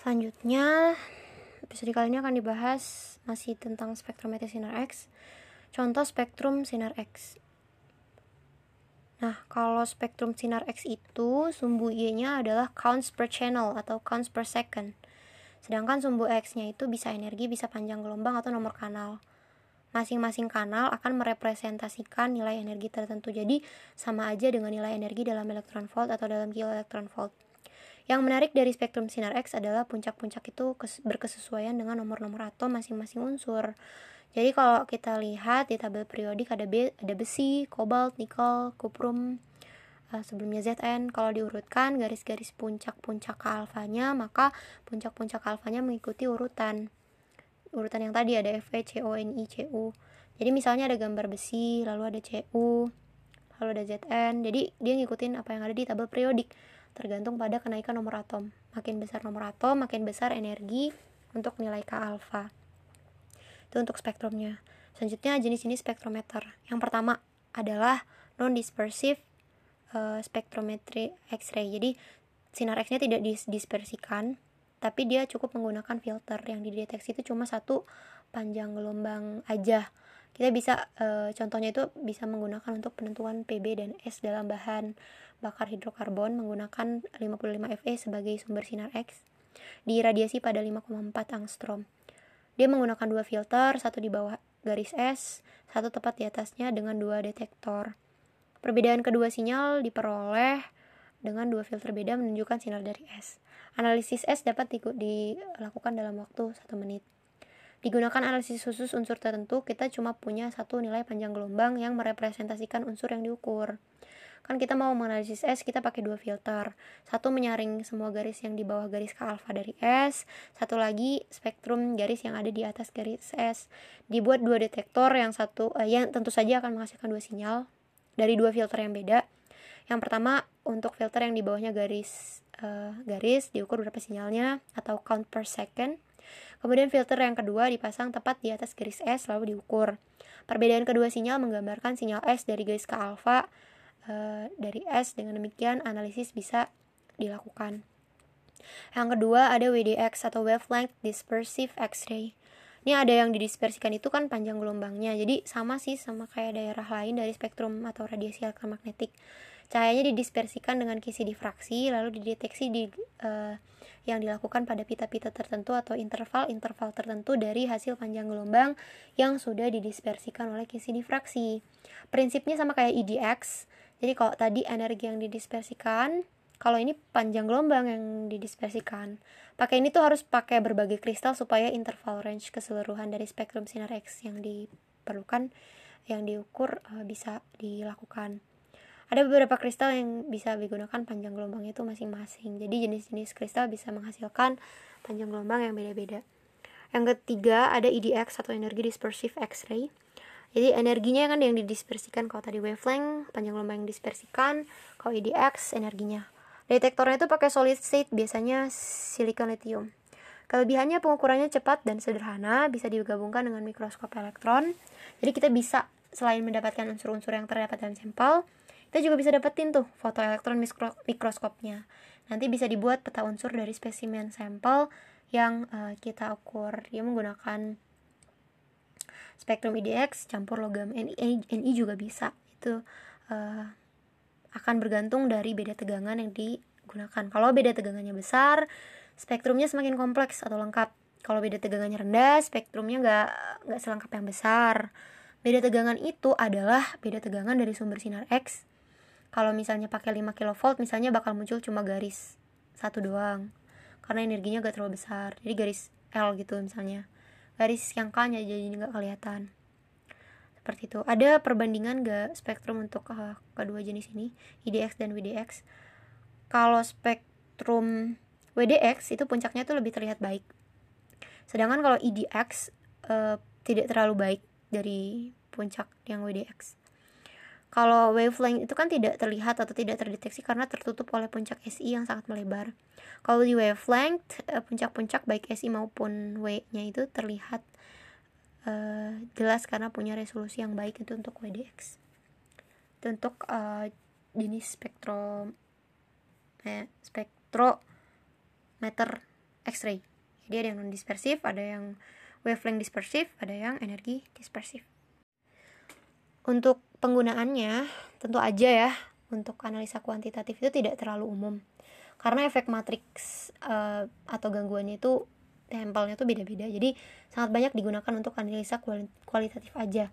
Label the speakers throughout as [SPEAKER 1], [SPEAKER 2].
[SPEAKER 1] Selanjutnya, episode kali ini akan dibahas masih tentang spektrometri sinar X. Contoh spektrum sinar X. Nah, kalau spektrum sinar X itu sumbu Y-nya adalah counts per channel atau counts per second. Sedangkan sumbu X-nya itu bisa energi, bisa panjang gelombang atau nomor kanal. Masing-masing kanal akan merepresentasikan nilai energi tertentu. Jadi, sama aja dengan nilai energi dalam elektron volt atau dalam kilo elektron volt. Yang menarik dari spektrum sinar X adalah puncak-puncak itu berkesesuaian dengan nomor-nomor atom masing-masing unsur. Jadi kalau kita lihat di tabel periodik ada B, ada besi, kobalt, nikel, kuprum, uh, sebelumnya Zn. Kalau diurutkan garis-garis puncak-puncak alfanya, maka puncak-puncak alfanya mengikuti urutan. Urutan yang tadi ada Fe, Co, Ni, Cu. Jadi misalnya ada gambar besi, lalu ada Cu, lalu ada Zn. Jadi dia ngikutin apa yang ada di tabel periodik tergantung pada kenaikan nomor atom. Makin besar nomor atom, makin besar energi untuk nilai K alfa. Itu untuk spektrumnya. Selanjutnya jenis-jenis spektrometer. Yang pertama adalah non-dispersive uh, spektrometri X-ray. Jadi sinar X-nya tidak dispersikan, tapi dia cukup menggunakan filter yang dideteksi itu cuma satu panjang gelombang aja. Kita bisa e, contohnya itu bisa menggunakan untuk penentuan PB dan S dalam bahan bakar hidrokarbon menggunakan 55 Fe sebagai sumber sinar X di radiasi pada 5,4 angstrom. Dia menggunakan dua filter, satu di bawah garis S, satu tepat di atasnya dengan dua detektor. Perbedaan kedua sinyal diperoleh dengan dua filter beda menunjukkan sinar dari S. Analisis S dapat dilakukan dalam waktu satu menit. Digunakan analisis khusus unsur tertentu, kita cuma punya satu nilai panjang gelombang yang merepresentasikan unsur yang diukur. Kan kita mau menganalisis S kita pakai dua filter. Satu menyaring semua garis yang di bawah garis K alfa dari S satu lagi spektrum garis yang ada di atas garis S. Dibuat dua detektor yang satu eh, yang tentu saja akan menghasilkan dua sinyal dari dua filter yang beda. Yang pertama untuk filter yang di bawahnya garis uh, garis diukur berapa sinyalnya atau count per second Kemudian filter yang kedua dipasang tepat di atas garis S lalu diukur. Perbedaan kedua sinyal menggambarkan sinyal S dari garis K alfa Eh, dari S dengan demikian analisis bisa dilakukan. Yang kedua ada WDX atau wavelength dispersive X-ray. Ini ada yang didispersikan itu kan panjang gelombangnya. Jadi sama sih sama kayak daerah lain dari spektrum atau radiasi elektromagnetik. Cahayanya didispersikan dengan kisi difraksi lalu dideteksi di uh, yang dilakukan pada pita-pita tertentu atau interval-interval tertentu dari hasil panjang gelombang yang sudah didispersikan oleh kisi difraksi. Prinsipnya sama kayak EDX, jadi kalau tadi energi yang didispersikan kalau ini panjang gelombang yang didispersikan. Pakai ini tuh harus pakai berbagai kristal supaya interval range keseluruhan dari spektrum sinar X yang diperlukan yang diukur uh, bisa dilakukan ada beberapa kristal yang bisa digunakan panjang gelombang itu masing-masing. Jadi jenis-jenis kristal bisa menghasilkan panjang gelombang yang beda-beda. Yang ketiga ada EDX atau energi dispersive X-ray. Jadi energinya kan yang didispersikan. Kalau tadi wavelength panjang gelombang yang dispersikan kalau IDX energinya. Detektornya itu pakai solid state biasanya silikon lithium. Kelebihannya pengukurannya cepat dan sederhana bisa digabungkan dengan mikroskop elektron. Jadi kita bisa selain mendapatkan unsur-unsur yang terdapat dalam sampel kita juga bisa dapetin tuh foto elektron mikro mikroskopnya. Nanti bisa dibuat peta unsur dari spesimen sampel yang uh, kita ukur. Dia menggunakan spektrum IDX campur logam NI, NI juga bisa. Itu uh, akan bergantung dari beda tegangan yang digunakan. Kalau beda tegangannya besar spektrumnya semakin kompleks atau lengkap. Kalau beda tegangannya rendah spektrumnya nggak nggak selengkap yang besar. Beda tegangan itu adalah beda tegangan dari sumber sinar X kalau misalnya pakai 5 kV misalnya bakal muncul cuma garis satu doang. Karena energinya gak terlalu besar. Jadi garis L gitu misalnya. Garis yang K-nya jadi nggak kelihatan. Seperti itu. Ada perbandingan gak spektrum untuk uh, kedua jenis ini? IDX dan WDX kalau spektrum WDX itu puncaknya tuh lebih terlihat baik. Sedangkan kalau IDX uh, tidak terlalu baik dari puncak yang WDX kalau wavelength itu kan tidak terlihat atau tidak terdeteksi karena tertutup oleh puncak SI yang sangat melebar. Kalau di wavelength, eh, puncak-puncak baik SI maupun W-nya itu terlihat uh, jelas karena punya resolusi yang baik itu untuk WDX. Itu untuk uh, jenis spektro eh, spektrometer X-ray. Jadi ada yang non dispersif, ada yang wavelength dispersif, ada yang energi dispersif. Untuk penggunaannya, tentu aja ya, untuk analisa kuantitatif itu tidak terlalu umum. Karena efek matriks uh, atau gangguannya itu sampelnya tuh beda-beda. Jadi sangat banyak digunakan untuk analisa kualitatif aja.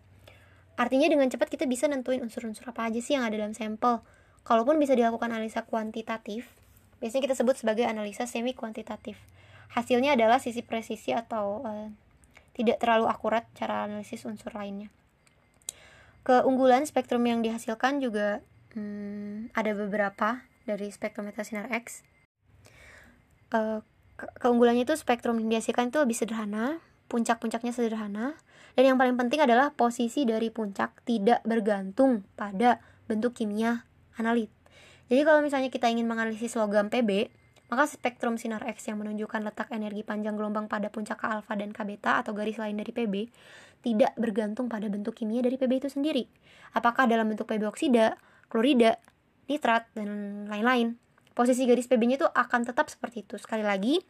[SPEAKER 1] Artinya dengan cepat kita bisa nentuin unsur-unsur apa aja sih yang ada dalam sampel. Kalaupun bisa dilakukan analisa kuantitatif, biasanya kita sebut sebagai analisa semi kuantitatif. Hasilnya adalah sisi presisi atau uh, tidak terlalu akurat cara analisis unsur lainnya. Keunggulan spektrum yang dihasilkan juga hmm, ada beberapa dari spektrometer sinar X. Uh, keunggulannya itu spektrum yang dihasilkan itu lebih sederhana, puncak-puncaknya sederhana, dan yang paling penting adalah posisi dari puncak tidak bergantung pada bentuk kimia analit. Jadi kalau misalnya kita ingin menganalisis logam PB, maka spektrum sinar X yang menunjukkan letak energi panjang gelombang pada puncak K alfa dan K beta atau garis lain dari PB tidak bergantung pada bentuk kimia dari PB itu sendiri. Apakah dalam bentuk PB oksida, klorida, nitrat, dan lain-lain. Posisi garis PB-nya itu akan tetap seperti itu. Sekali lagi,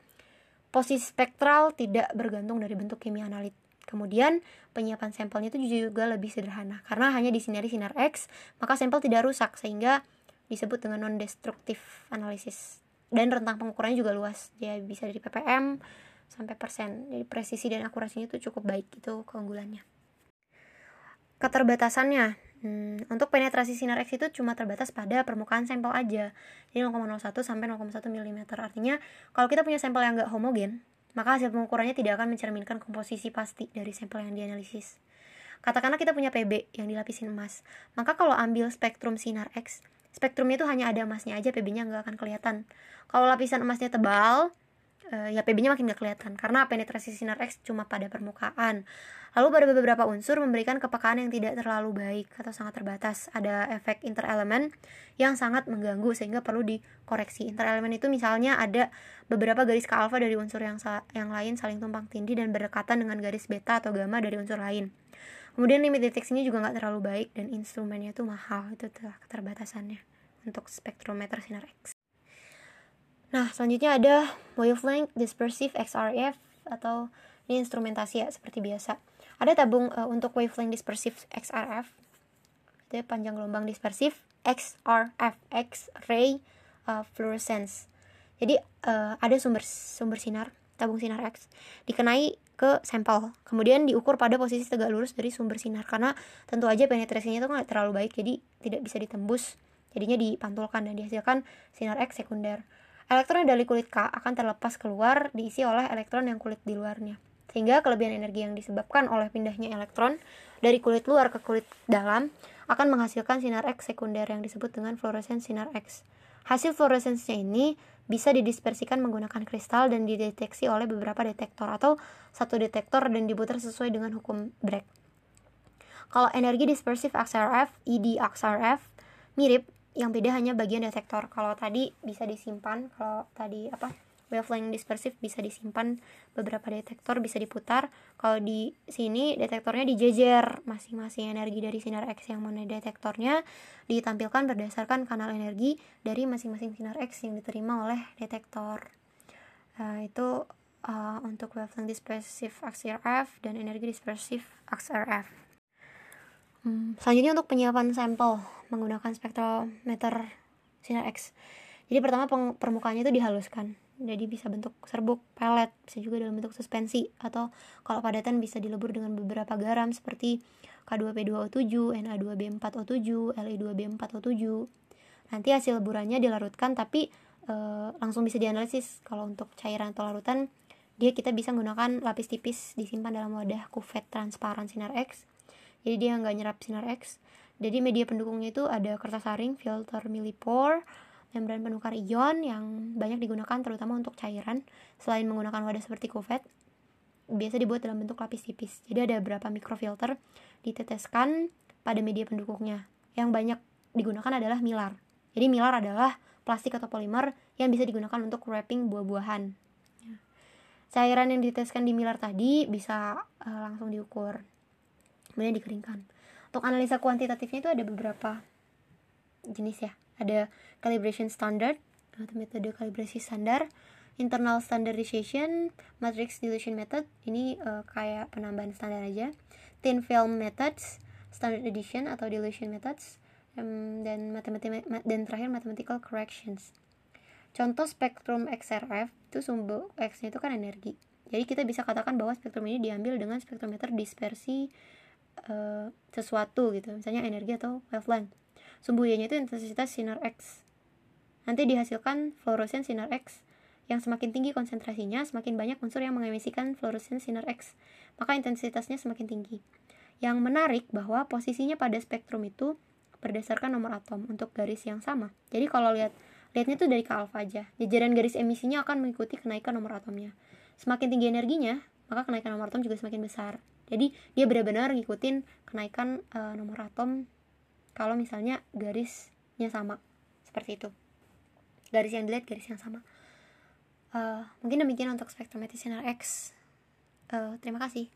[SPEAKER 1] posisi spektral tidak bergantung dari bentuk kimia analit. Kemudian, penyiapan sampelnya itu juga lebih sederhana. Karena hanya disinari sinar X, maka sampel tidak rusak, sehingga disebut dengan non-destruktif analisis. Dan rentang pengukurannya juga luas. Dia bisa dari ppm sampai persen. Jadi presisi dan akurasinya itu cukup baik, itu keunggulannya. Keterbatasannya, Hmm, untuk penetrasi sinar X itu cuma terbatas pada permukaan sampel aja. Jadi 0,01 sampai 0,1 mm. Artinya, kalau kita punya sampel yang nggak homogen, maka hasil pengukurannya tidak akan mencerminkan komposisi pasti dari sampel yang dianalisis. Katakanlah kita punya PB yang dilapisin emas. Maka kalau ambil spektrum sinar X, spektrumnya itu hanya ada emasnya aja, PB-nya nggak akan kelihatan. Kalau lapisan emasnya tebal, uh, ya PB-nya makin gak kelihatan karena penetrasi sinar X cuma pada permukaan. Lalu pada beberapa unsur memberikan kepekaan yang tidak terlalu baik atau sangat terbatas. Ada efek interelemen yang sangat mengganggu sehingga perlu dikoreksi. Interelemen itu misalnya ada beberapa garis ke alfa dari unsur yang yang lain saling tumpang tindih dan berdekatan dengan garis beta atau gamma dari unsur lain. Kemudian limit deteksinya juga nggak terlalu baik dan instrumennya itu mahal itu telah keterbatasannya untuk spektrometer sinar X. Nah, selanjutnya ada wavelength dispersive XRF atau ini instrumentasi ya seperti biasa. Ada tabung uh, untuk wavelength dispersive XRF. Itu panjang gelombang dispersif XRF X-ray uh, fluorescence. Jadi uh, ada sumber sumber sinar, tabung sinar X dikenai ke sampel. Kemudian diukur pada posisi tegak lurus dari sumber sinar karena tentu aja penetrasinya itu nggak terlalu baik jadi tidak bisa ditembus. Jadinya dipantulkan dan dihasilkan sinar X sekunder. Elektron dari kulit K akan terlepas keluar diisi oleh elektron yang kulit di luarnya. Sehingga kelebihan energi yang disebabkan oleh pindahnya elektron dari kulit luar ke kulit dalam akan menghasilkan sinar X sekunder yang disebut dengan fluorescence sinar X. Hasil fluorescence-nya ini bisa didispersikan menggunakan kristal dan dideteksi oleh beberapa detektor atau satu detektor dan diputar sesuai dengan hukum Bragg. Kalau energi dispersif XRF, ED XRF mirip yang beda hanya bagian detektor kalau tadi bisa disimpan kalau tadi apa wavelength dispersif bisa disimpan beberapa detektor bisa diputar. Kalau di sini detektornya dijejer. Masing-masing energi dari sinar X yang mana detektornya ditampilkan berdasarkan kanal energi dari masing-masing sinar X yang diterima oleh detektor. Uh, itu uh, untuk wavelength dispersif XRF dan energi dispersif XRF Hmm, selanjutnya untuk penyiapan sampel menggunakan spektrometer sinar X. Jadi pertama permukaannya itu dihaluskan. Jadi bisa bentuk serbuk, pelet, bisa juga dalam bentuk suspensi atau kalau padatan bisa dilebur dengan beberapa garam seperti K2P2O7, Na2B4O7, Le2B4O7. Nanti hasil leburannya dilarutkan tapi e, langsung bisa dianalisis. Kalau untuk cairan atau larutan dia kita bisa menggunakan lapis tipis disimpan dalam wadah kuvet transparan sinar X jadi dia nggak nyerap sinar X jadi media pendukungnya itu ada kertas saring filter millipore membran penukar ion yang banyak digunakan terutama untuk cairan. Selain menggunakan wadah seperti kuvet biasa dibuat dalam bentuk lapis tipis. Jadi ada beberapa mikrofilter diteteskan pada media pendukungnya. Yang banyak digunakan adalah milar. Jadi milar adalah plastik atau polimer yang bisa digunakan untuk wrapping buah-buahan. Cairan yang diteteskan di milar tadi bisa uh, langsung diukur kemudian dikeringkan. Untuk analisa kuantitatifnya itu ada beberapa jenis ya ada calibration standard atau metode kalibrasi standar internal standardization matrix dilution method. Ini uh, kayak penambahan standar aja. Thin film methods standard addition atau dilution methods um, dan matematik dan terakhir mathematical corrections. Contoh spektrum XRF itu sumber X nya itu kan energi. Jadi kita bisa katakan bahwa spektrum ini diambil dengan spektrometer dispersi uh, sesuatu gitu misalnya energi atau wavelength sumbu Y-nya itu intensitas sinar X nanti dihasilkan fluoresen sinar X yang semakin tinggi konsentrasinya, semakin banyak unsur yang mengemisikan fluoresensi sinar X, maka intensitasnya semakin tinggi. Yang menarik bahwa posisinya pada spektrum itu berdasarkan nomor atom untuk garis yang sama. Jadi kalau lihat lihatnya itu dari ke alfa aja. Jajaran garis emisinya akan mengikuti kenaikan nomor atomnya. Semakin tinggi energinya, maka kenaikan nomor atom juga semakin besar. Jadi dia benar-benar ngikutin kenaikan uh, nomor atom kalau misalnya garisnya sama. Seperti itu. Garis yang dilihat garis yang sama. Uh, mungkin demikian untuk spektrometri sinar X. Uh, terima kasih.